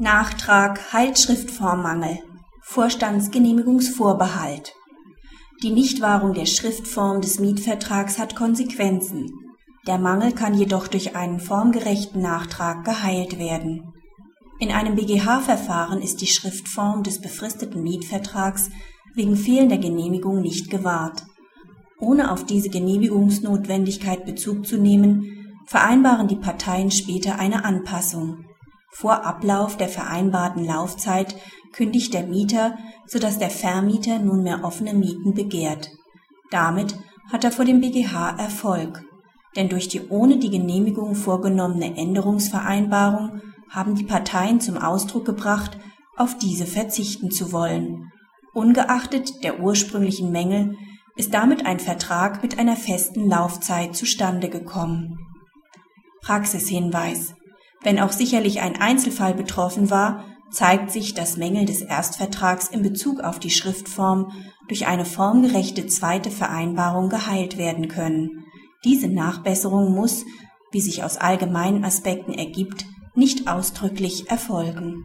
Nachtrag Heilschriftformmangel Vorstandsgenehmigungsvorbehalt Die Nichtwahrung der Schriftform des Mietvertrags hat Konsequenzen. Der Mangel kann jedoch durch einen formgerechten Nachtrag geheilt werden. In einem BGH-Verfahren ist die Schriftform des befristeten Mietvertrags wegen fehlender Genehmigung nicht gewahrt. Ohne auf diese Genehmigungsnotwendigkeit Bezug zu nehmen, vereinbaren die Parteien später eine Anpassung. Vor Ablauf der vereinbarten Laufzeit kündigt der Mieter, so dass der Vermieter nunmehr offene Mieten begehrt. Damit hat er vor dem BGH Erfolg, denn durch die ohne die Genehmigung vorgenommene Änderungsvereinbarung haben die Parteien zum Ausdruck gebracht, auf diese verzichten zu wollen. Ungeachtet der ursprünglichen Mängel ist damit ein Vertrag mit einer festen Laufzeit zustande gekommen. Praxishinweis wenn auch sicherlich ein Einzelfall betroffen war, zeigt sich, dass Mängel des Erstvertrags in Bezug auf die Schriftform durch eine formgerechte zweite Vereinbarung geheilt werden können. Diese Nachbesserung muss, wie sich aus allgemeinen Aspekten ergibt, nicht ausdrücklich erfolgen